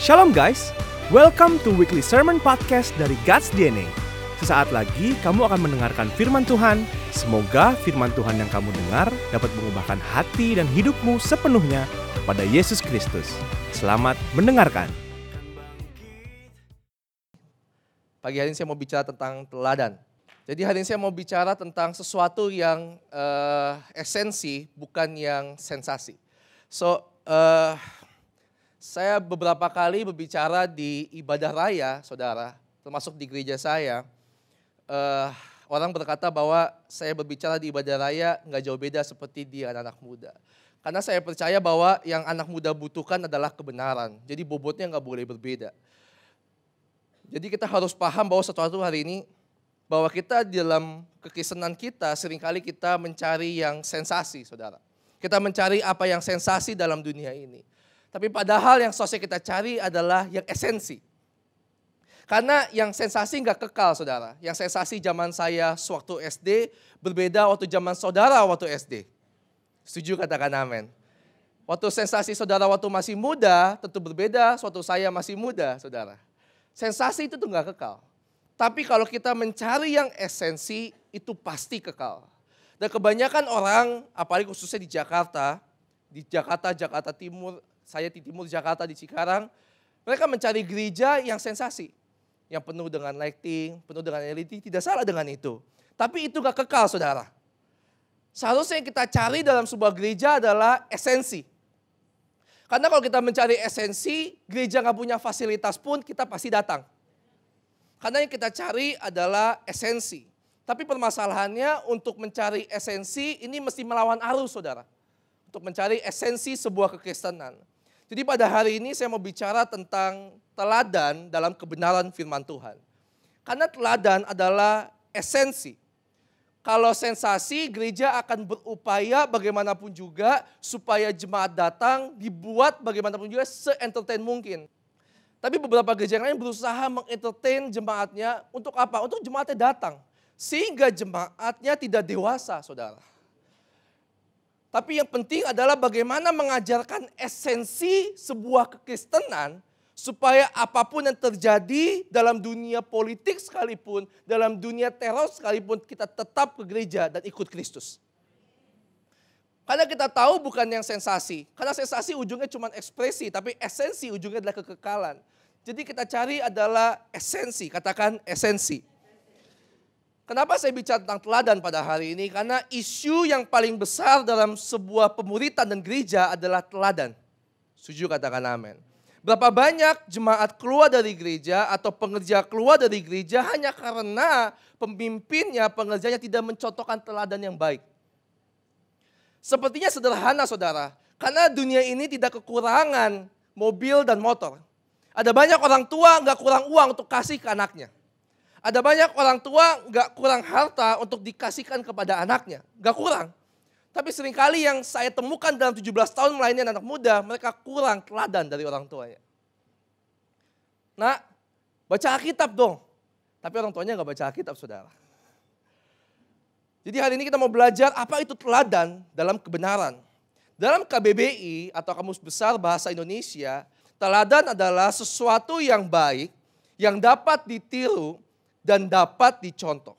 Shalom guys, welcome to weekly sermon podcast dari God's DNA. Sesaat lagi kamu akan mendengarkan firman Tuhan. Semoga firman Tuhan yang kamu dengar dapat mengubahkan hati dan hidupmu sepenuhnya kepada Yesus Kristus. Selamat mendengarkan. Pagi hari ini saya mau bicara tentang teladan. Jadi hari ini saya mau bicara tentang sesuatu yang uh, esensi, bukan yang sensasi. So, uh, saya beberapa kali berbicara di ibadah raya, saudara, termasuk di gereja saya. Uh, orang berkata bahwa saya berbicara di ibadah raya nggak jauh beda seperti di anak-anak muda. Karena saya percaya bahwa yang anak muda butuhkan adalah kebenaran. Jadi bobotnya nggak boleh berbeda. Jadi kita harus paham bahwa sesuatu hari ini bahwa kita dalam kekristenan kita sering kali kita mencari yang sensasi, saudara. Kita mencari apa yang sensasi dalam dunia ini. Tapi padahal yang sosial kita cari adalah yang esensi. Karena yang sensasi nggak kekal, saudara. Yang sensasi zaman saya sewaktu SD berbeda waktu zaman saudara waktu SD. Setuju katakan amin. Waktu sensasi saudara waktu masih muda tentu berbeda, suatu saya masih muda, saudara. Sensasi itu tuh nggak kekal. Tapi kalau kita mencari yang esensi, itu pasti kekal. Dan kebanyakan orang, apalagi khususnya di Jakarta, di Jakarta, Jakarta Timur, saya di Timur Jakarta, di Cikarang, mereka mencari gereja yang sensasi. Yang penuh dengan lighting, penuh dengan LED, tidak salah dengan itu. Tapi itu gak kekal saudara. Seharusnya yang kita cari dalam sebuah gereja adalah esensi. Karena kalau kita mencari esensi, gereja gak punya fasilitas pun kita pasti datang. Karena yang kita cari adalah esensi. Tapi permasalahannya untuk mencari esensi ini mesti melawan arus saudara. Untuk mencari esensi sebuah kekristenan. Jadi pada hari ini saya mau bicara tentang teladan dalam kebenaran firman Tuhan. Karena teladan adalah esensi. Kalau sensasi, gereja akan berupaya bagaimanapun juga supaya jemaat datang dibuat bagaimanapun juga se-entertain mungkin. Tapi beberapa gereja yang lain berusaha mengentertain jemaatnya untuk apa? Untuk jemaatnya datang. Sehingga jemaatnya tidak dewasa, saudara. Tapi yang penting adalah bagaimana mengajarkan esensi sebuah kekristenan supaya apa pun yang terjadi dalam dunia politik sekalipun, dalam dunia teror sekalipun, kita tetap ke gereja dan ikut Kristus. Karena kita tahu bukan yang sensasi. Karena sensasi ujungnya cuma ekspresi, tapi esensi ujungnya adalah kekekalan. Jadi kita cari adalah esensi, katakan esensi. Kenapa saya bicara tentang teladan pada hari ini? Karena isu yang paling besar dalam sebuah pemuritan dan gereja adalah teladan. Setuju katakan amin. Berapa banyak jemaat keluar dari gereja atau pengerja keluar dari gereja hanya karena pemimpinnya, pengerjanya tidak mencontohkan teladan yang baik. Sepertinya sederhana saudara, karena dunia ini tidak kekurangan mobil dan motor. Ada banyak orang tua nggak kurang uang untuk kasih ke anaknya. Ada banyak orang tua nggak kurang harta untuk dikasihkan kepada anaknya. Nggak kurang. Tapi sering kali yang saya temukan dalam 17 tahun melayani anak muda, mereka kurang teladan dari orang tuanya. Nah, baca Alkitab dong. Tapi orang tuanya nggak baca Alkitab, saudara. Jadi hari ini kita mau belajar apa itu teladan dalam kebenaran. Dalam KBBI atau Kamus Besar Bahasa Indonesia, Teladan adalah sesuatu yang baik, yang dapat ditiru dan dapat dicontoh.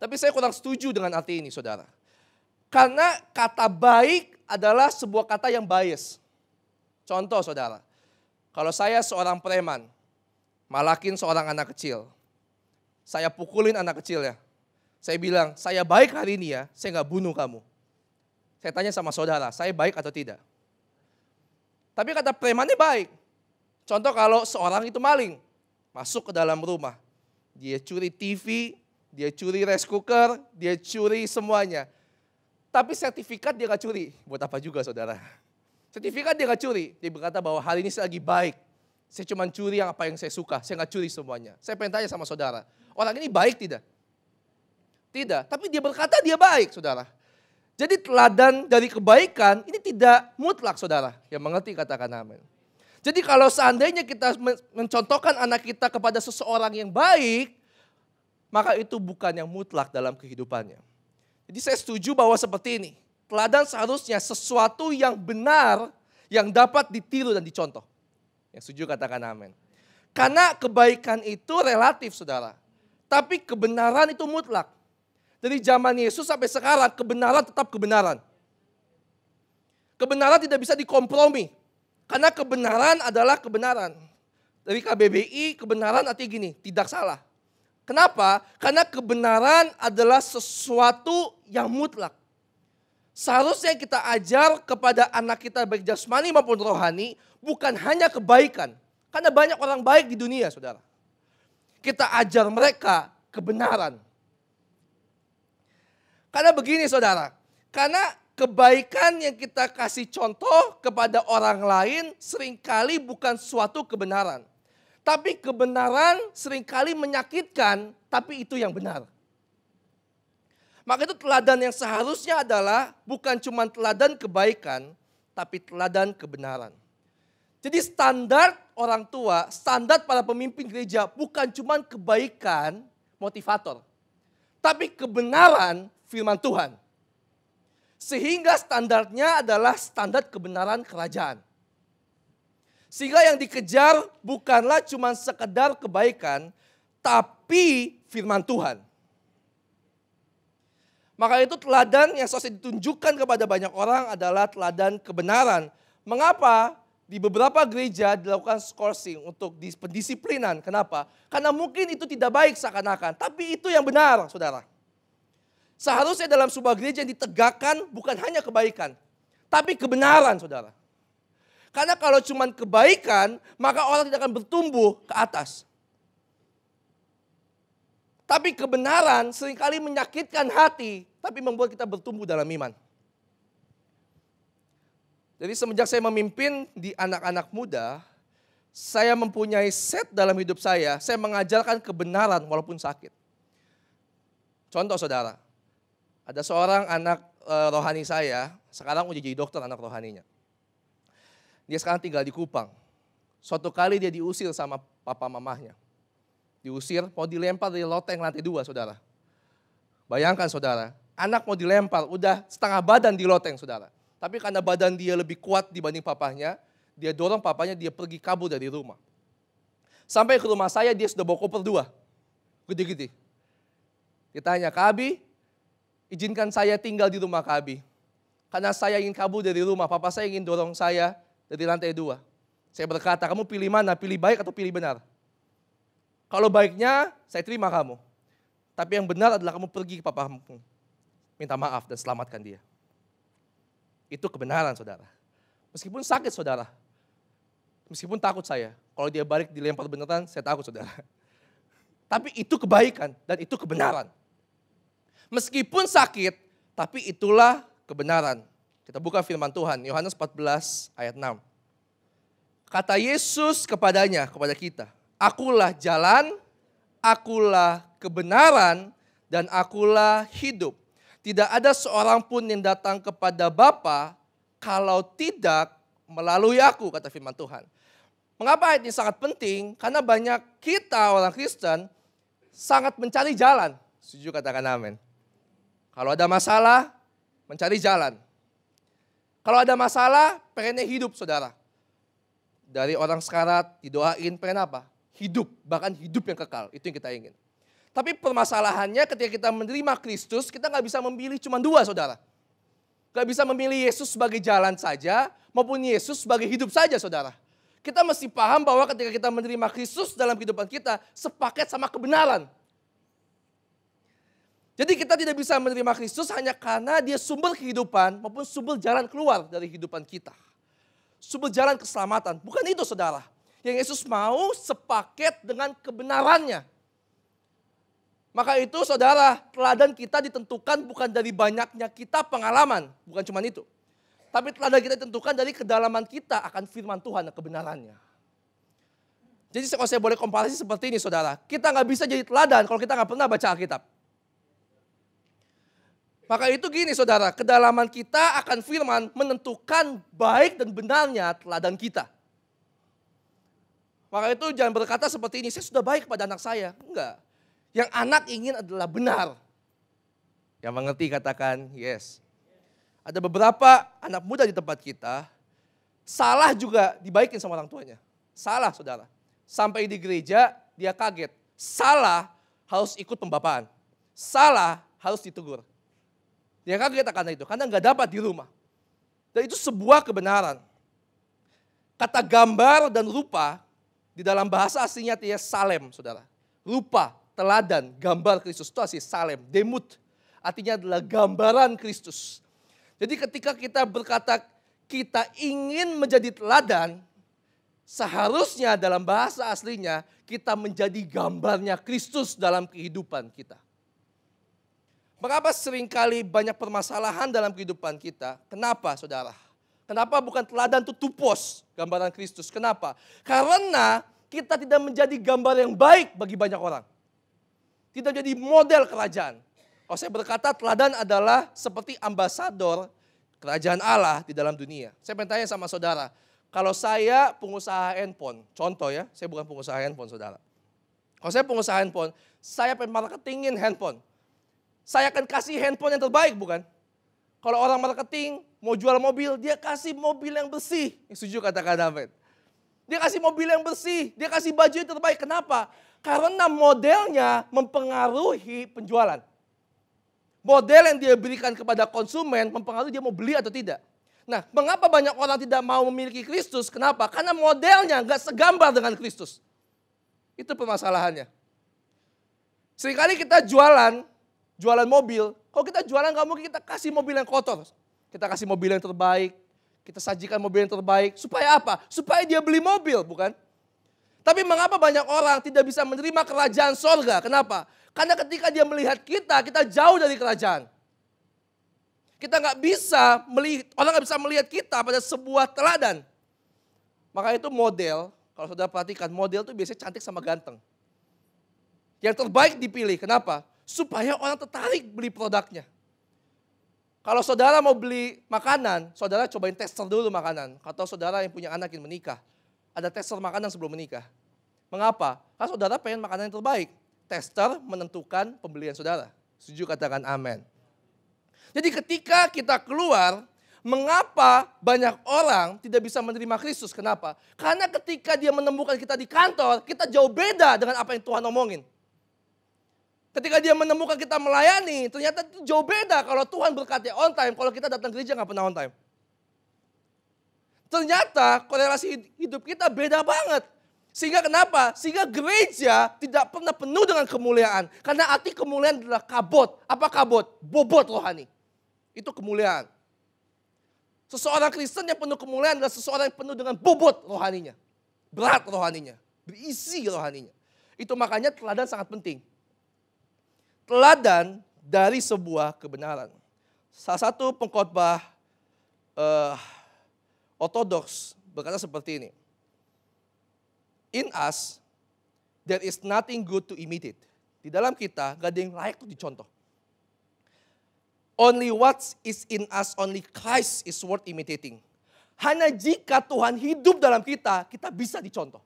Tapi saya kurang setuju dengan arti ini saudara. Karena kata baik adalah sebuah kata yang bias. Contoh saudara, kalau saya seorang preman, malakin seorang anak kecil. Saya pukulin anak kecil ya. Saya bilang, saya baik hari ini ya, saya nggak bunuh kamu. Saya tanya sama saudara, saya baik atau tidak? Tapi kata premannya baik. Contoh kalau seorang itu maling, masuk ke dalam rumah. Dia curi TV, dia curi rice cooker, dia curi semuanya. Tapi sertifikat dia gak curi. Buat apa juga saudara? Sertifikat dia gak curi. Dia berkata bahwa hari ini saya lagi baik. Saya cuma curi yang apa yang saya suka. Saya gak curi semuanya. Saya pengen tanya sama saudara. Orang ini baik tidak? Tidak. Tapi dia berkata dia baik saudara. Jadi teladan dari kebaikan ini tidak mutlak saudara. Yang mengerti katakan amin. Jadi kalau seandainya kita mencontohkan anak kita kepada seseorang yang baik, maka itu bukan yang mutlak dalam kehidupannya. Jadi saya setuju bahwa seperti ini. Teladan seharusnya sesuatu yang benar yang dapat ditiru dan dicontoh. Yang setuju katakan amin. Karena kebaikan itu relatif saudara. Tapi kebenaran itu mutlak. Dari zaman Yesus sampai sekarang kebenaran tetap kebenaran. Kebenaran tidak bisa dikompromi. Karena kebenaran adalah kebenaran. Dari KBBI kebenaran artinya gini, tidak salah. Kenapa? Karena kebenaran adalah sesuatu yang mutlak. Seharusnya kita ajar kepada anak kita baik jasmani maupun rohani bukan hanya kebaikan. Karena banyak orang baik di dunia saudara. Kita ajar mereka kebenaran. Karena begini saudara, karena kebaikan yang kita kasih contoh kepada orang lain sering kali bukan suatu kebenaran. Tapi kebenaran sering kali menyakitkan, tapi itu yang benar. Maka itu teladan yang seharusnya adalah bukan cuma teladan kebaikan, tapi teladan kebenaran. Jadi standar orang tua, standar para pemimpin gereja bukan cuma kebaikan motivator. Tapi kebenaran firman Tuhan. Sehingga standarnya adalah standar kebenaran kerajaan. Sehingga yang dikejar bukanlah cuma sekedar kebaikan, tapi firman Tuhan. Maka itu teladan yang selesai ditunjukkan kepada banyak orang adalah teladan kebenaran. Mengapa? Di beberapa gereja dilakukan scourging untuk pendisiplinan. Kenapa? Karena mungkin itu tidak baik seakan-akan. Tapi itu yang benar, saudara. Seharusnya dalam sebuah gereja yang ditegakkan bukan hanya kebaikan. Tapi kebenaran, saudara. Karena kalau cuma kebaikan, maka orang tidak akan bertumbuh ke atas. Tapi kebenaran sering kali menyakitkan hati, tapi membuat kita bertumbuh dalam iman. Jadi semenjak saya memimpin di anak-anak muda, saya mempunyai set dalam hidup saya, saya mengajarkan kebenaran walaupun sakit. Contoh saudara, ada seorang anak e, rohani saya, sekarang udah jadi dokter anak rohaninya. Dia sekarang tinggal di Kupang. Suatu kali dia diusir sama papa mamahnya. Diusir, mau dilempar dari loteng lantai dua, saudara. Bayangkan, saudara. Anak mau dilempar, udah setengah badan di loteng, saudara. Tapi karena badan dia lebih kuat dibanding papahnya, dia dorong papanya, dia pergi kabur dari rumah. Sampai ke rumah saya, dia sudah bawa koper dua. Gede-gede. Ditanya, Kabi, izinkan saya tinggal di rumah Kabi. Karena saya ingin kabur dari rumah, papa saya ingin dorong saya dari lantai dua. Saya berkata, kamu pilih mana? Pilih baik atau pilih benar? Kalau baiknya, saya terima kamu. Tapi yang benar adalah kamu pergi ke papamu. Minta maaf dan selamatkan dia. Itu kebenaran saudara. Meskipun sakit saudara. Meskipun takut saya. Kalau dia balik dilempar beneran, saya takut saudara. Tapi itu kebaikan dan itu kebenaran. Meskipun sakit, tapi itulah kebenaran. Kita buka firman Tuhan, Yohanes 14 ayat 6. Kata Yesus kepadanya, kepada kita, Akulah jalan, akulah kebenaran, dan akulah hidup. Tidak ada seorang pun yang datang kepada Bapa kalau tidak melalui aku, kata firman Tuhan. Mengapa ayat ini sangat penting? Karena banyak kita orang Kristen sangat mencari jalan. Setuju katakan amin. Kalau ada masalah, mencari jalan. Kalau ada masalah, pengennya hidup saudara. Dari orang sekarat, didoain, pengen apa? Hidup, bahkan hidup yang kekal. Itu yang kita ingin. Tapi permasalahannya ketika kita menerima Kristus, kita nggak bisa memilih cuma dua saudara. Gak bisa memilih Yesus sebagai jalan saja, maupun Yesus sebagai hidup saja saudara. Kita mesti paham bahwa ketika kita menerima Kristus dalam kehidupan kita, sepaket sama kebenaran. Jadi kita tidak bisa menerima Kristus hanya karena dia sumber kehidupan maupun sumber jalan keluar dari kehidupan kita. Sumber jalan keselamatan. Bukan itu saudara. Yang Yesus mau sepaket dengan kebenarannya. Maka itu saudara, teladan kita ditentukan bukan dari banyaknya kita pengalaman. Bukan cuma itu. Tapi teladan kita ditentukan dari kedalaman kita akan firman Tuhan dan kebenarannya. Jadi kalau saya boleh komparasi seperti ini saudara. Kita nggak bisa jadi teladan kalau kita nggak pernah baca Alkitab. Maka itu gini saudara, kedalaman kita akan firman menentukan baik dan benarnya teladan kita. Maka itu jangan berkata seperti ini, saya sudah baik pada anak saya. Enggak. Yang anak ingin adalah benar. Yang mengerti katakan yes. Ada beberapa anak muda di tempat kita, salah juga dibaikin sama orang tuanya. Salah saudara. Sampai di gereja dia kaget. Salah harus ikut pembapaan. Salah harus ditegur. Dia kaget akan itu karena nggak dapat di rumah. Dan itu sebuah kebenaran. Kata gambar dan rupa di dalam bahasa aslinya dia salem, saudara. Rupa, teladan, gambar Kristus itu asli salem, demut. Artinya adalah gambaran Kristus. Jadi ketika kita berkata kita ingin menjadi teladan, seharusnya dalam bahasa aslinya kita menjadi gambarnya Kristus dalam kehidupan kita. Mengapa sering kali banyak permasalahan dalam kehidupan kita? Kenapa saudara? Kenapa bukan teladan itu tupos gambaran Kristus? Kenapa? Karena kita tidak menjadi gambar yang baik bagi banyak orang. Tidak jadi model kerajaan. Kalau saya berkata teladan adalah seperti ambasador kerajaan Allah di dalam dunia. Saya pengen tanya sama saudara, kalau saya pengusaha handphone, contoh ya, saya bukan pengusaha handphone saudara. Kalau saya pengusaha handphone, saya pengen marketingin handphone. Saya akan kasih handphone yang terbaik bukan? Kalau orang marketing mau jual mobil, dia kasih mobil yang bersih. Yang setuju kata-kata David. Dia kasih mobil yang bersih, dia kasih baju yang terbaik. Kenapa? Karena modelnya mempengaruhi penjualan. Model yang dia berikan kepada konsumen mempengaruhi dia mau beli atau tidak. Nah, mengapa banyak orang tidak mau memiliki Kristus? Kenapa? Karena modelnya nggak segambar dengan Kristus. Itu permasalahannya. Seringkali kita jualan, jualan mobil, kalau kita jualan nggak mungkin kita kasih mobil yang kotor. Kita kasih mobil yang terbaik, kita sajikan mobil yang terbaik. Supaya apa? Supaya dia beli mobil, bukan? Tapi mengapa banyak orang tidak bisa menerima kerajaan sorga? Kenapa? Karena ketika dia melihat kita, kita jauh dari kerajaan. Kita nggak bisa melihat, orang nggak bisa melihat kita pada sebuah teladan. Maka itu model, kalau sudah perhatikan, model itu biasanya cantik sama ganteng. Yang terbaik dipilih, kenapa? Supaya orang tertarik beli produknya. Kalau saudara mau beli makanan, saudara cobain tester dulu makanan. Atau saudara yang punya anak yang menikah, ada tester makanan sebelum menikah. Mengapa? Karena saudara pengen makanan yang terbaik. Tester menentukan pembelian saudara. Setuju katakan amin. Jadi ketika kita keluar, mengapa banyak orang tidak bisa menerima Kristus? Kenapa? Karena ketika dia menemukan kita di kantor, kita jauh beda dengan apa yang Tuhan omongin. Ketika dia menemukan kita melayani, ternyata itu jauh beda kalau Tuhan berkati on time, kalau kita datang gereja nggak pernah on time. Ternyata korelasi hidup kita beda banget. Sehingga kenapa? Sehingga gereja tidak pernah penuh dengan kemuliaan. Karena arti kemuliaan adalah kabot. Apa kabot? Bobot rohani. Itu kemuliaan. Seseorang Kristen yang penuh kemuliaan adalah seseorang yang penuh dengan bobot rohaninya. Berat rohaninya. Berisi rohaninya. Itu makanya teladan sangat penting teladan dari sebuah kebenaran. Salah satu pengkhotbah uh, ortodoks berkata seperti ini. In us, there is nothing good to imitate. Di dalam kita, gak ada yang layak untuk dicontoh. Only what is in us, only Christ is worth imitating. Hanya jika Tuhan hidup dalam kita, kita bisa dicontoh.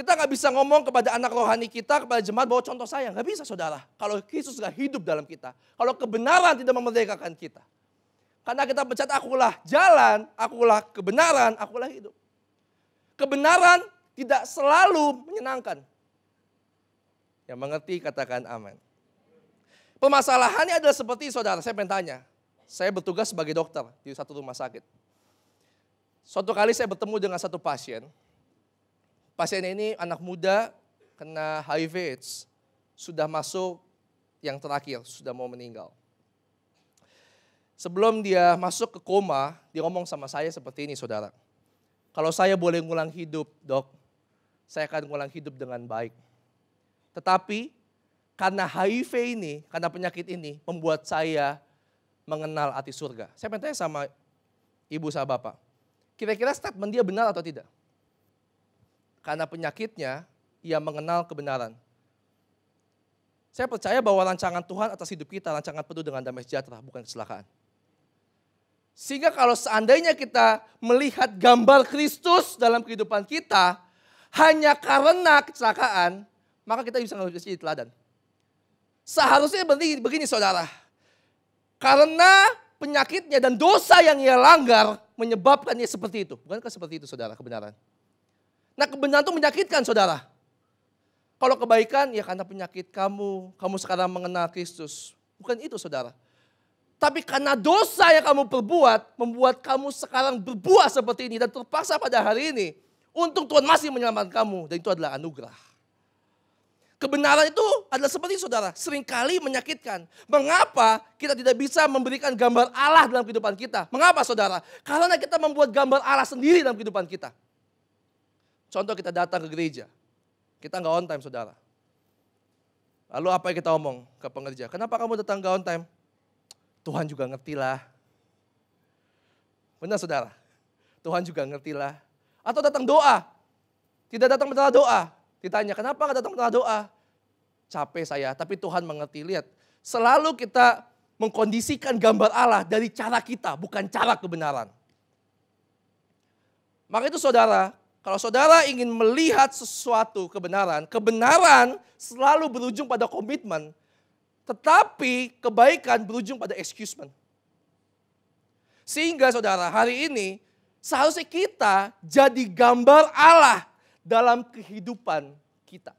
Kita nggak bisa ngomong kepada anak rohani kita, kepada jemaat bahwa contoh saya. Nggak bisa saudara. Kalau Yesus nggak hidup dalam kita. Kalau kebenaran tidak memerdekakan kita. Karena kita berkata, akulah jalan, akulah kebenaran, akulah hidup. Kebenaran tidak selalu menyenangkan. Yang mengerti katakan amin. Permasalahannya adalah seperti saudara, saya pengen tanya. Saya bertugas sebagai dokter di satu rumah sakit. Suatu kali saya bertemu dengan satu pasien, Pasien ini anak muda kena HIV AIDS, sudah masuk yang terakhir, sudah mau meninggal. Sebelum dia masuk ke koma, dia ngomong sama saya seperti ini saudara. Kalau saya boleh ngulang hidup dok, saya akan ngulang hidup dengan baik. Tetapi karena HIV ini, karena penyakit ini, membuat saya mengenal arti surga. Saya tanya sama ibu sama bapak, kira-kira statement dia benar atau tidak? Karena penyakitnya, ia mengenal kebenaran. Saya percaya bahwa rancangan Tuhan atas hidup kita, rancangan penuh dengan damai sejahtera, bukan kecelakaan. Sehingga kalau seandainya kita melihat gambar Kristus dalam kehidupan kita, hanya karena kecelakaan, maka kita bisa jadi teladan. Seharusnya begini, begini saudara. Karena penyakitnya dan dosa yang ia langgar menyebabkan dia seperti itu. Bukankah seperti itu saudara kebenaran? Nah kebenaran itu menyakitkan saudara. Kalau kebaikan ya karena penyakit kamu, kamu sekarang mengenal Kristus. Bukan itu saudara. Tapi karena dosa yang kamu perbuat, membuat kamu sekarang berbuat seperti ini dan terpaksa pada hari ini. Untung Tuhan masih menyelamatkan kamu dan itu adalah anugerah. Kebenaran itu adalah seperti saudara, sering kali menyakitkan. Mengapa kita tidak bisa memberikan gambar Allah dalam kehidupan kita? Mengapa saudara? Karena kita membuat gambar Allah sendiri dalam kehidupan kita. Contoh kita datang ke gereja, kita nggak on time saudara. Lalu apa yang kita omong ke pengerja? Kenapa kamu datang nggak on time? Tuhan juga ngerti lah. Benar saudara? Tuhan juga ngerti lah. Atau datang doa. Tidak datang benar doa. Ditanya, kenapa nggak datang benar doa? Capek saya, tapi Tuhan mengerti. Lihat, selalu kita mengkondisikan gambar Allah dari cara kita, bukan cara kebenaran. Maka itu saudara, kalau saudara ingin melihat sesuatu kebenaran, kebenaran selalu berujung pada komitmen, tetapi kebaikan berujung pada excusement. Sehingga saudara, hari ini seharusnya kita jadi gambar Allah dalam kehidupan kita.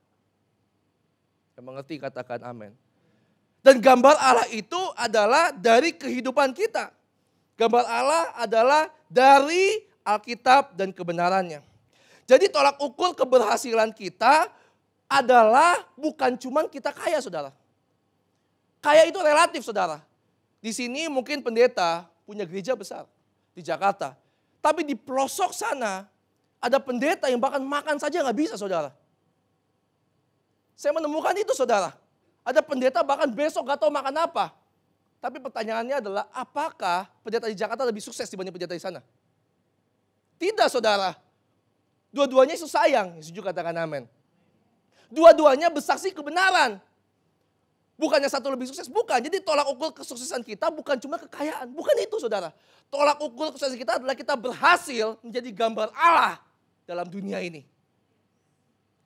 Yang mengerti katakan amin. Dan gambar Allah itu adalah dari kehidupan kita. Gambar Allah adalah dari Alkitab dan kebenarannya. Jadi tolak ukur keberhasilan kita adalah bukan cuma kita kaya saudara. Kaya itu relatif saudara. Di sini mungkin pendeta punya gereja besar di Jakarta. Tapi di pelosok sana ada pendeta yang bahkan makan saja nggak bisa saudara. Saya menemukan itu saudara. Ada pendeta bahkan besok gak tahu makan apa. Tapi pertanyaannya adalah apakah pendeta di Jakarta lebih sukses dibanding pendeta di sana? Tidak saudara. Dua-duanya Yesus sayang. Juga katakan amin. Dua-duanya bersaksi kebenaran. Bukannya satu lebih sukses, bukan. Jadi tolak ukur kesuksesan kita bukan cuma kekayaan. Bukan itu saudara. Tolak ukur kesuksesan kita adalah kita berhasil menjadi gambar Allah dalam dunia ini.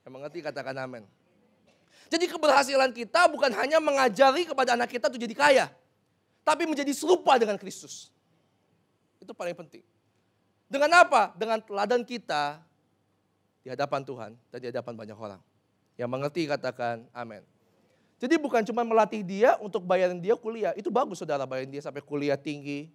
Yang mengerti katakan amin. Jadi keberhasilan kita bukan hanya mengajari kepada anak kita untuk jadi kaya. Tapi menjadi serupa dengan Kristus. Itu paling penting. Dengan apa? Dengan teladan kita di hadapan Tuhan dan di hadapan banyak orang. Yang mengerti katakan amin. Jadi bukan cuma melatih dia untuk bayarin dia kuliah. Itu bagus saudara bayarin dia sampai kuliah tinggi.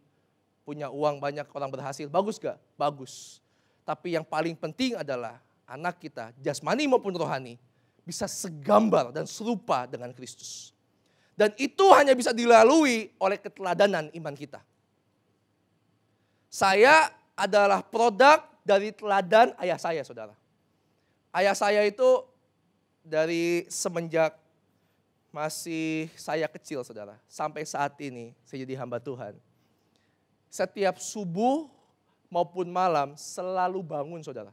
Punya uang banyak, orang berhasil. Bagus gak? Bagus. Tapi yang paling penting adalah anak kita, jasmani maupun rohani, bisa segambar dan serupa dengan Kristus. Dan itu hanya bisa dilalui oleh keteladanan iman kita. Saya adalah produk dari teladan ayah saya, saudara. Ayah saya itu dari semenjak masih saya kecil saudara. Sampai saat ini saya jadi hamba Tuhan. Setiap subuh maupun malam selalu bangun saudara.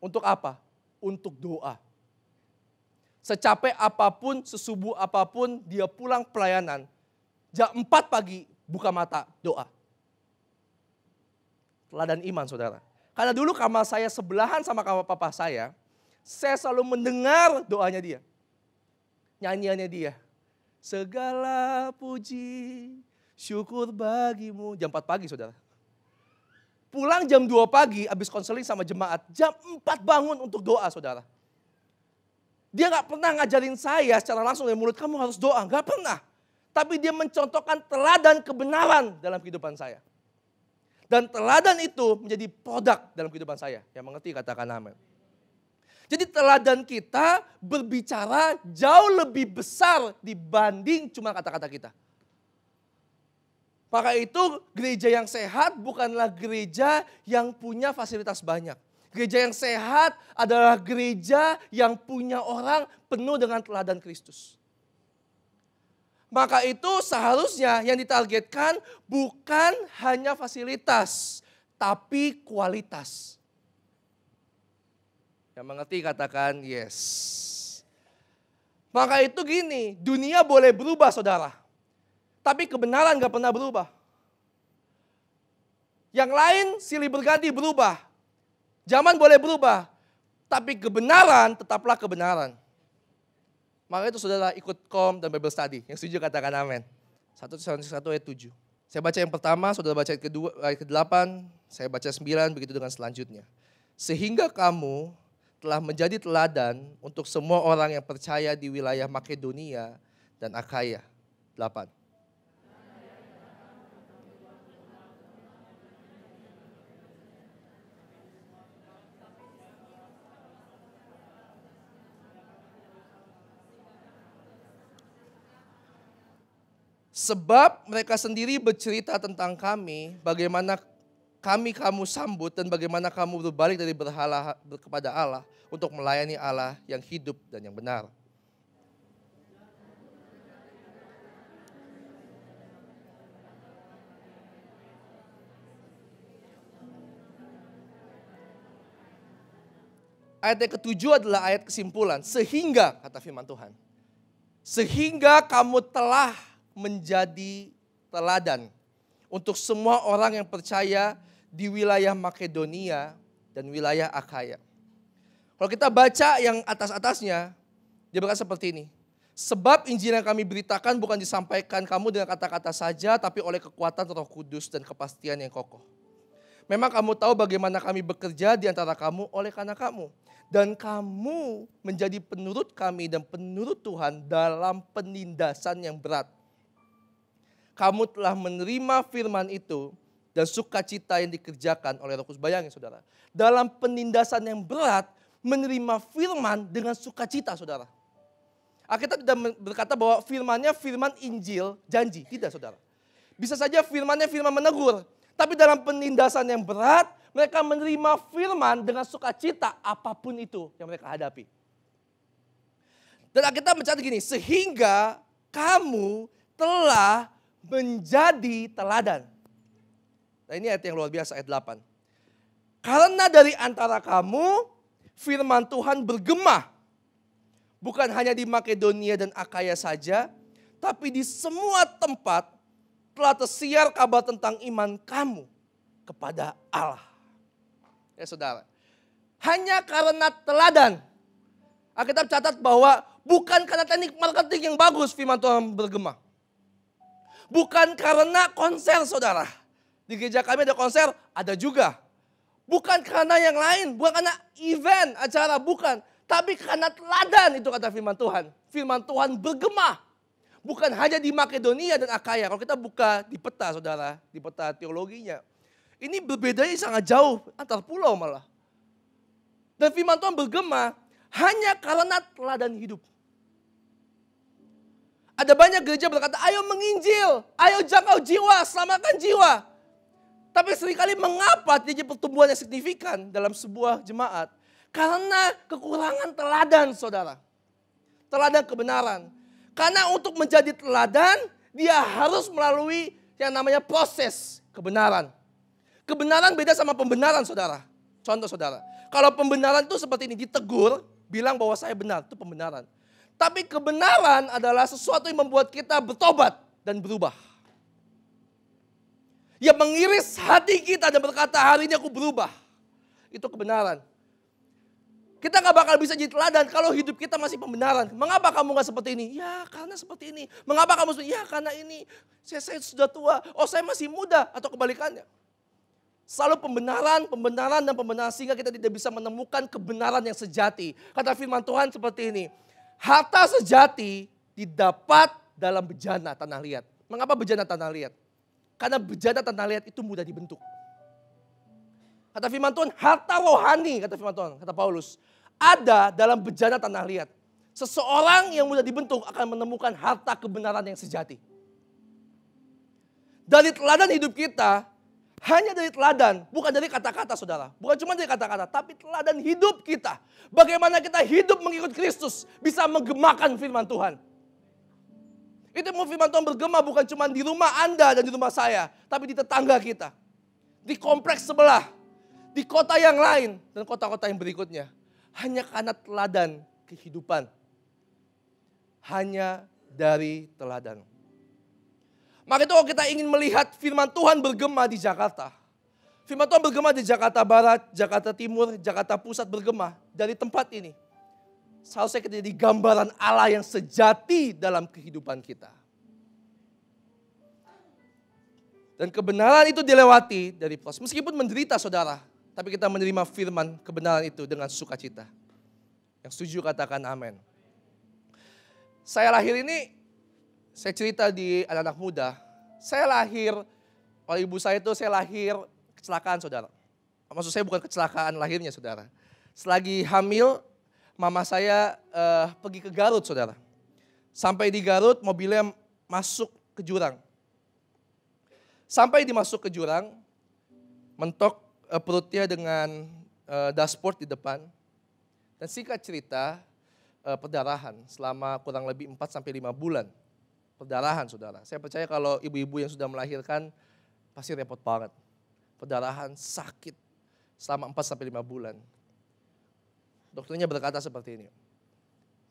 Untuk apa? Untuk doa. Secapek apa pun, sesubuh apa pun, dia pulang pelayanan. Jam 4 pagi buka mata doa. Teladan iman saudara. Karena dulu kamar saya sebelahan sama kamar papa saya, saya selalu mendengar doanya dia nyanyiannya dia. Segala puji, syukur bagimu. Jam 4 pagi saudara. Pulang jam 2 pagi, habis konseling sama jemaat. Jam 4 bangun untuk doa saudara. Dia gak pernah ngajarin saya secara langsung dari mulut, kamu harus doa. Gak pernah. Tapi dia mencontohkan teladan kebenaran dalam kehidupan saya. Dan teladan itu menjadi produk dalam kehidupan saya. Yang mengerti katakan amin. Jadi teladan kita berbicara jauh lebih besar dibanding cuma kata-kata kita. Maka itu gereja yang sehat bukanlah gereja yang punya fasilitas banyak. Gereja yang sehat adalah gereja yang punya orang penuh dengan teladan Kristus. Maka itu seharusnya yang ditargetkan bukan hanya fasilitas, tapi kualitas. Yang mengerti katakan yes. Maka itu gini, dunia boleh berubah saudara. Tapi kebenaran gak pernah berubah. Yang lain silih berganti berubah. Zaman boleh berubah. Tapi kebenaran tetaplah kebenaran. Maka itu saudara ikut kom dan Bible study. Yang setuju katakan amin. Satu satu ayat tujuh. Saya baca yang pertama, saudara baca ayat kedua, ayat ke-8, saya baca 9, begitu dengan selanjutnya. Sehingga kamu telah menjadi teladan untuk semua orang yang percaya di wilayah Makedonia dan Akaya. 8. Sebab mereka sendiri bercerita tentang kami, bagaimana kami kamu sambut dan bagaimana kamu berbalik dari berhala kepada Allah untuk melayani Allah yang hidup dan yang benar. Ayat yang ketujuh adalah ayat kesimpulan. Sehingga, kata firman Tuhan. Sehingga kamu telah menjadi teladan untuk semua orang yang percaya di wilayah Makedonia dan wilayah Akaya. Kalau kita baca yang atas-atasnya, dia berkata seperti ini. Sebab Injil yang kami beritakan bukan disampaikan kamu dengan kata-kata saja, tapi oleh kekuatan roh kudus dan kepastian yang kokoh. Memang kamu tahu bagaimana kami bekerja di antara kamu oleh karena kamu. Dan kamu menjadi penurut kami dan penurut Tuhan dalam penindasan yang berat kamu telah menerima firman itu dan sukacita yang dikerjakan oleh Roh Kudus. Bayangin saudara, dalam penindasan yang berat menerima firman dengan sukacita saudara. Alkitab tidak berkata bahwa firmannya firman Injil janji, tidak saudara. Bisa saja firmannya firman menegur, tapi dalam penindasan yang berat mereka menerima firman dengan sukacita apa pun itu yang mereka hadapi. Dan Alkitab mencatat gini, sehingga kamu telah menjadi teladan. Nah ini ayat yang luar biasa, ayat 8. Karena dari antara kamu, firman Tuhan bergema. Bukan hanya di Makedonia dan Akaya saja, tapi di semua tempat telah tersiar kabar tentang iman kamu kepada Allah. Ya saudara, hanya karena teladan. Alkitab catat bahwa bukan karena teknik marketing yang bagus firman Tuhan bergema. Bukan karena konser saudara. Di gereja kami ada konser, ada juga. Bukan karena yang lain, bukan karena event, acara, bukan. Tapi karena teladan itu kata firman Tuhan. Firman Tuhan bergema. Bukan hanya di Makedonia dan Akaya. Kalau kita buka di peta saudara, di peta teologinya. Ini berbedanya sangat jauh antar pulau malah. Dan firman Tuhan bergema hanya karena teladan hidup. Ada banyak gereja berkata, ayo menginjil, ayo jangkau jiwa, selamatkan jiwa. Tapi sering kali mengapa tidak pertumbuhan yang signifikan dalam sebuah jemaat? Karena kekurangan teladan saudara. Teladan kebenaran. Karena untuk menjadi teladan, dia harus melalui yang namanya proses kebenaran. Kebenaran beda sama pembenaran saudara. Contoh saudara, kalau pembenaran itu seperti ini, ditegur, bilang bahwa saya benar, itu pembenaran. Tapi kebenaran adalah sesuatu yang membuat kita bertobat dan berubah. Yang mengiris hati kita dan berkata hari ini aku berubah. Itu kebenaran. Kita gak bakal bisa jadi teladan kalau hidup kita masih pembenaran. Mengapa kamu gak seperti ini? Ya karena seperti ini. Mengapa kamu seperti? Ya karena ini. Saya, saya sudah tua. Oh saya masih muda. Atau kebalikannya. Selalu pembenaran, pembenaran, dan pembenaran. Sehingga kita tidak bisa menemukan kebenaran yang sejati. Kata firman Tuhan seperti ini. Harta sejati didapat dalam bejana tanah liat. Mengapa bejana tanah liat? Karena bejana tanah liat itu mudah dibentuk. Kata firman Tuhan, harta rohani, kata firman Tuhan, kata Paulus, ada dalam bejana tanah liat. Seseorang yang mudah dibentuk akan menemukan harta kebenaran yang sejati. Dari teladan hidup kita, hanya dari teladan, bukan dari kata-kata saudara. Bukan cuma dari kata-kata, tapi teladan hidup kita. Bagaimana kita hidup mengikut Kristus bisa menggemakan firman Tuhan. Itu mau firman Tuhan bergema bukan cuma di rumah Anda dan di rumah saya, tapi di tetangga kita. Di kompleks sebelah, di kota yang lain, dan kota-kota yang berikutnya. Hanya karena teladan kehidupan. Hanya dari teladan. Maka itu kalau kita ingin melihat firman Tuhan bergema di Jakarta. Firman Tuhan bergema di Jakarta Barat, Jakarta Timur, Jakarta Pusat bergema dari tempat ini. Seharusnya kita jadi gambaran Allah yang sejati dalam kehidupan kita. Dan kebenaran itu dilewati dari proses. Meskipun menderita saudara, tapi kita menerima firman kebenaran itu dengan sukacita. Yang setuju katakan amin. Saya lahir ini, saya cerita di anak-anak muda, saya lahir, oleh ibu saya itu saya lahir kecelakaan saudara. Maksud saya bukan kecelakaan lahirnya saudara. Selagi hamil, mama saya uh, pergi ke Garut saudara. Sampai di Garut mobilnya masuk ke jurang. Sampai dimasuk ke jurang, mentok uh, perutnya dengan uh, dashboard di depan. Dan singkat cerita, uh, perdarahan selama kurang lebih 4 sampai 5 bulan. Perdarahan, Saudara. Saya percaya kalau ibu-ibu yang sudah melahirkan pasti repot banget. Perdarahan sakit selama 4 sampai 5 bulan. Dokternya berkata seperti ini.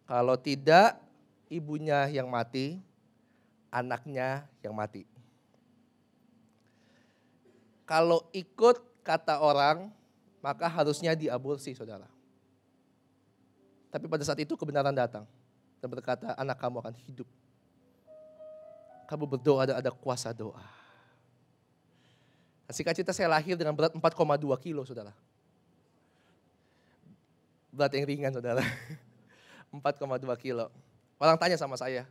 Kalau tidak ibunya yang mati, anaknya yang mati. Kalau ikut kata orang, maka harusnya diaborsi saudara. Tapi pada saat itu kebenaran datang dan berkata, anak kamu akan hidup. Kamu berdoa dan ada kuasa doa. Nah, singkat cerita saya lahir dengan berat 4,2 kilo saudara. Berat yang ringan saudara. 4,2 kilo. Orang tanya sama saya,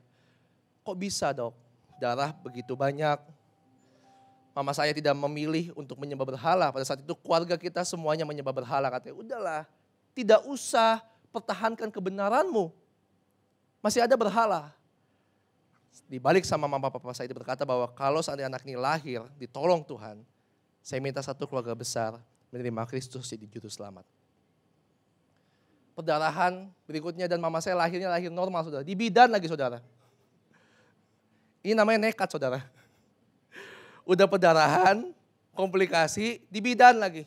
kok bisa dok darah begitu banyak, mama saya tidak memilih untuk menyembah berhala. Pada saat itu keluarga kita semuanya menyembah berhala. Katanya, udahlah, tidak usah pertahankan kebenaranmu. Masih ada berhala. Dibalik sama mama papa saya berkata bahwa kalau seandainya anak ini lahir, ditolong Tuhan, saya minta satu keluarga besar menerima Kristus jadi juru selamat. Perdarahan berikutnya dan mama saya lahirnya lahir normal saudara. Di bidan lagi saudara. Ini namanya nekat saudara udah perdarahan, komplikasi, di bidan lagi.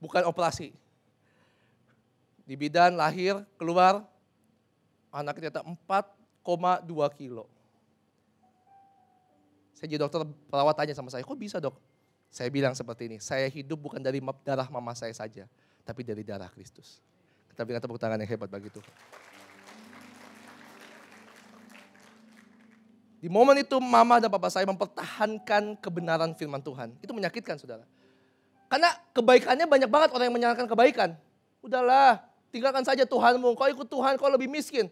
Bukan operasi. Di bidan lahir, keluar, anak ternyata 4,2 kilo. Saya jadi dokter perawat tanya sama saya, kok bisa dok? Saya bilang seperti ini, saya hidup bukan dari darah mama saya saja, tapi dari darah Kristus. Kita berikan tepuk tangan yang hebat bagi Tuhan. Di momen itu mama dan papa saya mempertahankan kebenaran firman Tuhan. Itu menyakitkan saudara. Karena kebaikannya banyak banget orang yang menyarankan kebaikan. Udahlah, tinggalkan saja Tuhanmu. Kau ikut Tuhan, kau lebih miskin.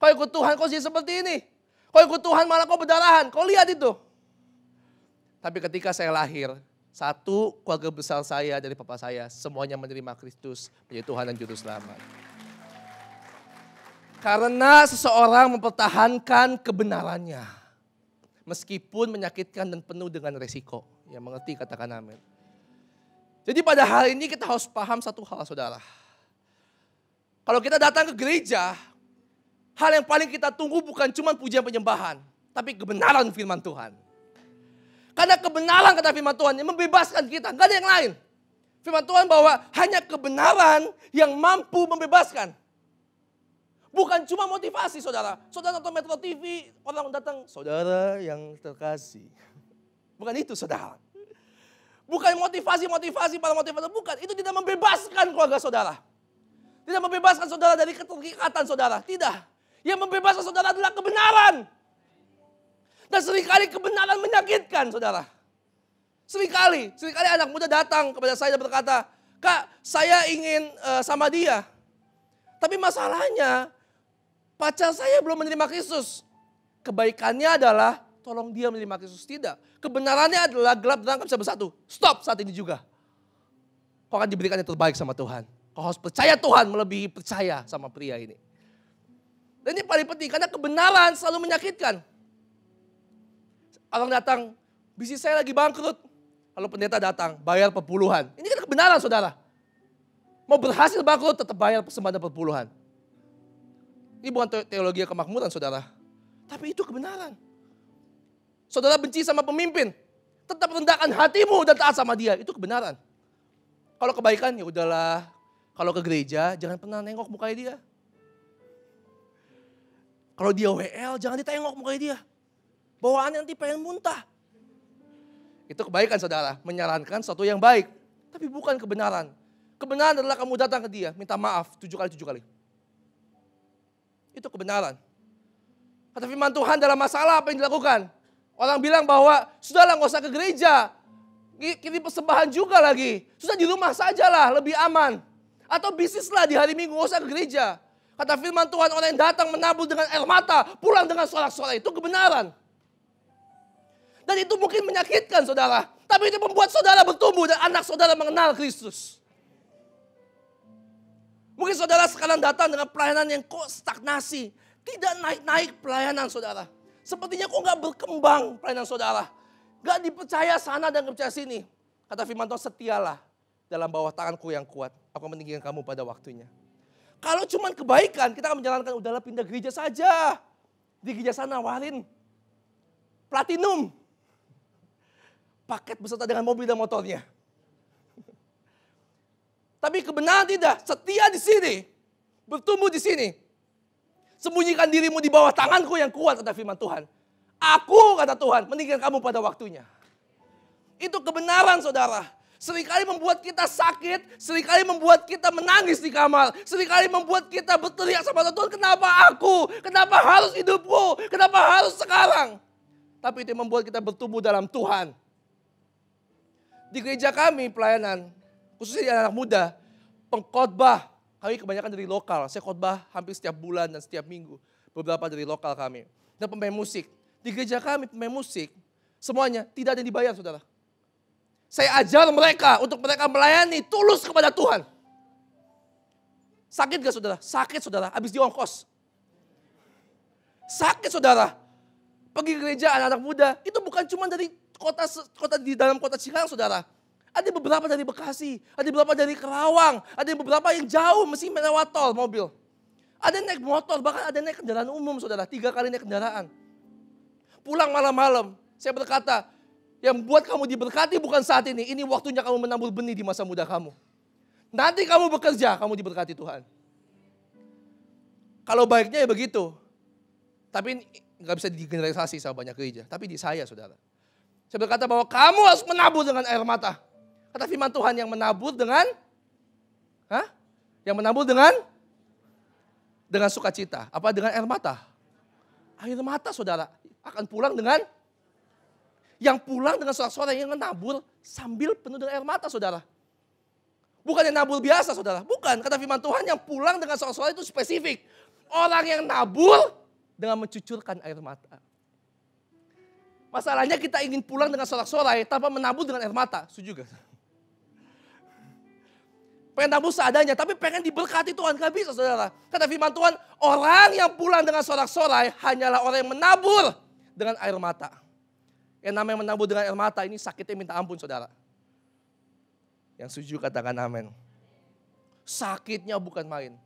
Kau ikut Tuhan, kau jadi seperti ini. Kau ikut Tuhan, malah kau berdarahan. Kau lihat itu. Tapi ketika saya lahir, satu keluarga besar saya dari papa saya, semuanya menerima Kristus menjadi Tuhan dan Juru Selamat. Karena seseorang mempertahankan kebenarannya meskipun menyakitkan dan penuh dengan resiko. Ya mengerti katakan amin. Jadi pada hari ini kita harus paham satu hal saudara. Kalau kita datang ke gereja, hal yang paling kita tunggu bukan cuma pujian penyembahan, tapi kebenaran firman Tuhan. Karena kebenaran kata firman Tuhan yang membebaskan kita, gak ada yang lain. Firman Tuhan bahwa hanya kebenaran yang mampu membebaskan. Bukan cuma motivasi saudara. Saudara nonton Metro TV, orang datang, saudara yang terkasih. Bukan itu saudara. Bukan motivasi-motivasi para motivator, bukan. Itu tidak membebaskan keluarga saudara. Tidak membebaskan saudara dari keterikatan saudara. Tidak. Yang membebaskan saudara adalah kebenaran. Dan sering kali kebenaran menyakitkan saudara. Seringkali, sering kali anak muda datang kepada saya dan berkata, Kak, saya ingin uh, sama dia. Tapi masalahnya, Pacar saya belum menerima Kristus. Kebaikannya adalah tolong dia menerima Kristus. Tidak. Kebenarannya adalah gelap dan bisa bersatu. Stop saat ini juga. Kau akan diberikan yang terbaik sama Tuhan. Kau harus percaya Tuhan melebihi percaya sama pria ini. Dan ini paling penting karena kebenaran selalu menyakitkan. Orang datang, bisnis saya lagi bangkrut. Lalu pendeta datang, bayar perpuluhan. Ini kan kebenaran saudara. Mau berhasil bangkrut tetap bayar persembahan perpuluhan. Ini bukan teologi kemakmuran saudara. Tapi itu kebenaran. Saudara benci sama pemimpin. Tetap rendahkan hatimu dan taat sama dia. Itu kebenaran. Kalau kebaikan ya udahlah. Kalau ke gereja jangan pernah nengok mukanya dia. Kalau dia WL jangan ditengok mukanya dia. Bawaannya nanti pengen muntah. Itu kebaikan saudara. Menyarankan sesuatu yang baik. Tapi bukan kebenaran. Kebenaran adalah kamu datang ke dia. Minta maaf tujuh kali tujuh kali. Itu kebenaran. Kata firman Tuhan dalam masalah apa yang dilakukan? Orang bilang bahwa, sudahlah nggak usah ke gereja. Kirim persembahan juga lagi. Sudah di rumah sajalah, lebih aman. Atau bisnislah di hari minggu, nggak usah ke gereja. Kata firman Tuhan, orang yang datang menabur dengan air mata, pulang dengan sorak-sorai. Itu kebenaran. Dan itu mungkin menyakitkan saudara. Tapi itu membuat saudara bertumbuh dan anak saudara mengenal Kristus. Mungkin saudara sekarang datang dengan pelayanan yang kok stagnasi. Tidak naik-naik pelayanan saudara. Sepertinya kok nggak berkembang pelayanan saudara. Gak dipercaya sana dan percaya sini. Kata firman Tuhan, setialah dalam bawah tanganku yang kuat. Aku meninggikan kamu pada waktunya. Kalau cuma kebaikan, kita akan menjalankan udahlah pindah gereja saja. Di gereja sana warin platinum. Paket beserta dengan mobil dan motornya. Tapi kebenaran tidak, setia di sini, bertumbuh di sini. Sembunyikan dirimu di bawah tanganku yang kuat, kata firman Tuhan. Aku, kata Tuhan, meninggalkan kamu pada waktunya. Itu kebenaran saudara. Seringkali membuat kita sakit, sering kali membuat kita menangis di kamar, sering kali membuat kita berteriak sama Tuhan, kenapa aku? Kenapa harus hidupku? Kenapa harus sekarang? Tapi itu membuat kita bertumbuh dalam Tuhan. Di gereja kami pelayanan, khususnya di anak muda, pengkhotbah kami kebanyakan dari lokal. Saya khotbah hampir setiap bulan dan setiap minggu. Beberapa dari lokal kami. Dan pemain musik. Di gereja kami pemain musik, semuanya tidak ada yang dibayar saudara. Saya ajar mereka untuk mereka melayani tulus kepada Tuhan. Sakit gak saudara? Sakit saudara, habis diongkos. Sakit saudara. Pergi ke gereja anak-anak muda, itu bukan cuma dari kota kota di dalam kota Cikarang saudara. Ada beberapa dari Bekasi, ada beberapa dari Kerawang, ada beberapa yang jauh mesti melewat tol mobil. Ada naik motor, bahkan ada yang naik kendaraan umum saudara, tiga kali naik kendaraan. Pulang malam-malam, saya berkata, yang buat kamu diberkati bukan saat ini. Ini waktunya kamu menabur benih di masa muda kamu. Nanti kamu bekerja, kamu diberkati Tuhan. Kalau baiknya ya begitu. Tapi nggak bisa digeneralisasi sama banyak gereja. Tapi di saya saudara. Saya berkata bahwa kamu harus menabur dengan air mata. Kata firman Tuhan yang menabur dengan, Hah? Yang menabur dengan dengan sukacita. Apa dengan air mata? Air mata saudara akan pulang dengan yang pulang dengan suara-suara yang menabur sambil penuh dengan air mata saudara. Bukan yang nabur biasa saudara. Bukan. Kata firman Tuhan yang pulang dengan suara-suara itu spesifik. Orang yang nabur dengan mencucurkan air mata. Masalahnya kita ingin pulang dengan sorak-sorai tanpa menabur dengan air mata. Setuju gak? Pengen nabur seadanya, tapi pengen diberkati Tuhan. Gak bisa saudara. Kata firman Tuhan, orang yang pulang dengan sorak-sorai hanyalah orang yang menabur dengan air mata. Yang namanya menabur dengan air mata ini sakitnya minta ampun saudara. Yang setuju katakan amin. Sakitnya bukan main.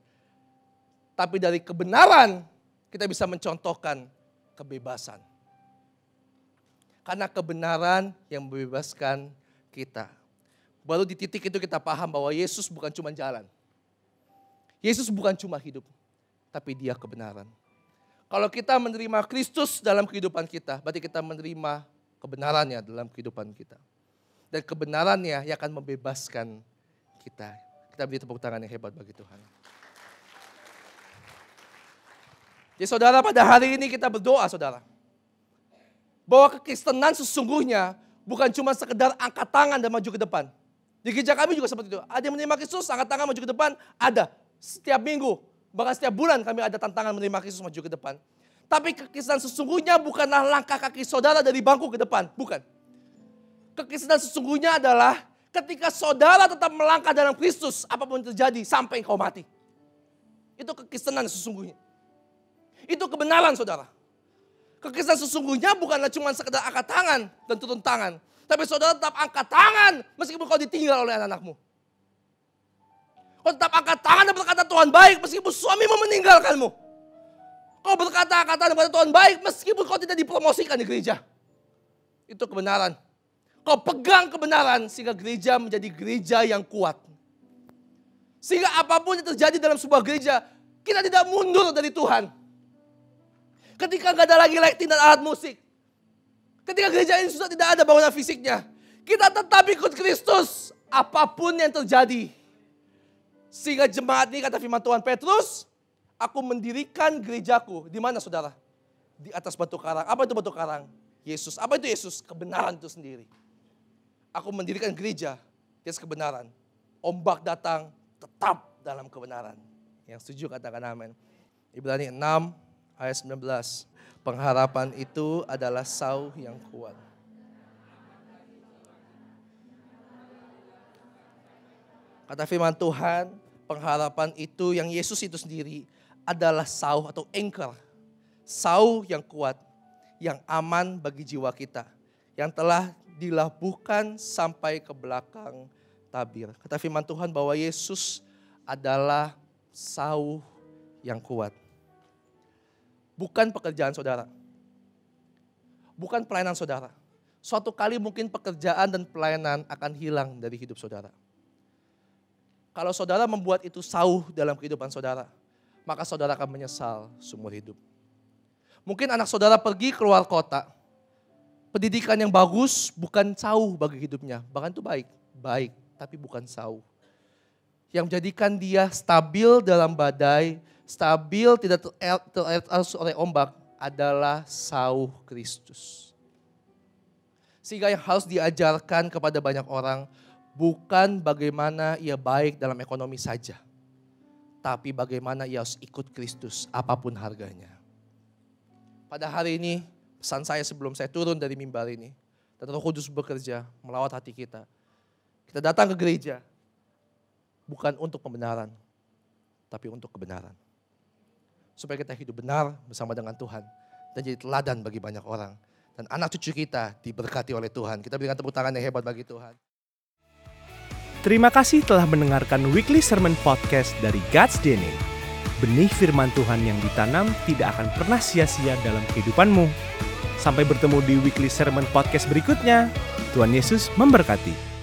Tapi dari kebenaran kita bisa mencontohkan kebebasan. Karena kebenaran yang membebaskan kita. Baru di titik itu kita paham bahwa Yesus bukan cuma jalan. Yesus bukan cuma hidup, tapi dia kebenaran. Kalau kita menerima Kristus dalam kehidupan kita, berarti kita menerima kebenarannya dalam kehidupan kita. Dan kebenarannya yang akan membebaskan kita. Kita beri tepuk tangan yang hebat bagi Tuhan. Jadi saudara pada hari ini kita berdoa saudara. Bahwa kekristenan sesungguhnya bukan cuma sekedar angkat tangan dan maju ke depan. Di gereja kami juga seperti itu. Ada yang menerima Kristus, angkat tangan maju ke depan, ada. Setiap minggu, bahkan setiap bulan kami ada tantangan menerima Kristus maju ke depan. Tapi kekristenan sesungguhnya bukanlah langkah kaki saudara dari bangku ke depan. Bukan. Kekristenan sesungguhnya adalah ketika saudara tetap melangkah dalam Kristus, apa pun terjadi sampai engkau mati. Itu kekristenan sesungguhnya. Itu kebenaran saudara. Kekristenan sesungguhnya bukanlah cuma sekedar angkat tangan dan turun tangan. Tapi saudara tetap angkat tangan meskipun kau ditinggal oleh anak-anakmu. Kau tetap angkat tangan dan berkata Tuhan baik meskipun suamimu meninggalkanmu. Kau berkata-kata kepada Tuhan baik meskipun kau tidak dipromosikan di gereja. Itu kebenaran. Kau pegang kebenaran sehingga gereja menjadi gereja yang kuat. Sehingga apa pun yang terjadi dalam sebuah gereja, kita tidak mundur dari Tuhan. Ketika nggak ada lagi lighting dan alat musik. Ketika gereja ini sudah tidak ada bangunan fisiknya. Kita tetap ikut Kristus. Apa pun yang terjadi. Sehingga jemaat ini kata firman Tuhan Petrus, Aku mendirikan gerejaku. Di mana saudara? Di atas batu karang. Apa itu batu karang? Yesus. Apa itu Yesus? Kebenaran itu sendiri. Aku mendirikan gereja di atas kebenaran. Ombak datang tetap dalam kebenaran. Yang setuju katakan amin. Ibrani 6 ayat 19. Pengharapan itu adalah sau yang kuat. Kata firman Tuhan, pengharapan itu yang Yesus itu sendiri adalah sau atau anchor. Sau yang kuat, yang aman bagi jiwa kita. Yang telah dilabuhkan sampai ke belakang tabir. Kata firman Tuhan bahwa Yesus adalah sau yang kuat. Bukan pekerjaan saudara. Bukan pelayanan saudara. Suatu kali mungkin pekerjaan dan pelayanan akan hilang dari hidup saudara. Kalau saudara membuat itu sauh dalam kehidupan saudara, maka saudara akan menyesal seumur hidup. Mungkin anak saudara pergi keluar kota, pendidikan yang bagus bukan sauh bagi hidupnya, bahkan itu baik, baik, tapi bukan sauh. Yang menjadikan dia stabil dalam badai, stabil tidak terarus oleh ombak adalah sauh Kristus. Sehingga yang harus diajarkan kepada banyak orang bukan bagaimana ia baik dalam ekonomi saja, tapi bagaimana ia harus ikut Kristus apa pun harganya. Pada hari ini pesan saya sebelum saya turun dari mimbar ini dan Roh Kudus bekerja melawat hati kita. Kita datang ke gereja bukan untuk pembenaran, tapi untuk kebenaran. Supaya kita hidup benar bersama dengan Tuhan dan jadi teladan bagi banyak orang. Dan anak cucu kita diberkati oleh Tuhan. Kita berikan tepuk tangan yang hebat bagi Tuhan. Terima kasih telah mendengarkan Weekly Sermon Podcast dari God's DNA. Benih firman Tuhan yang ditanam tidak akan pernah sia-sia dalam kehidupanmu. Sampai bertemu di Weekly Sermon Podcast berikutnya. Tuhan Yesus memberkati.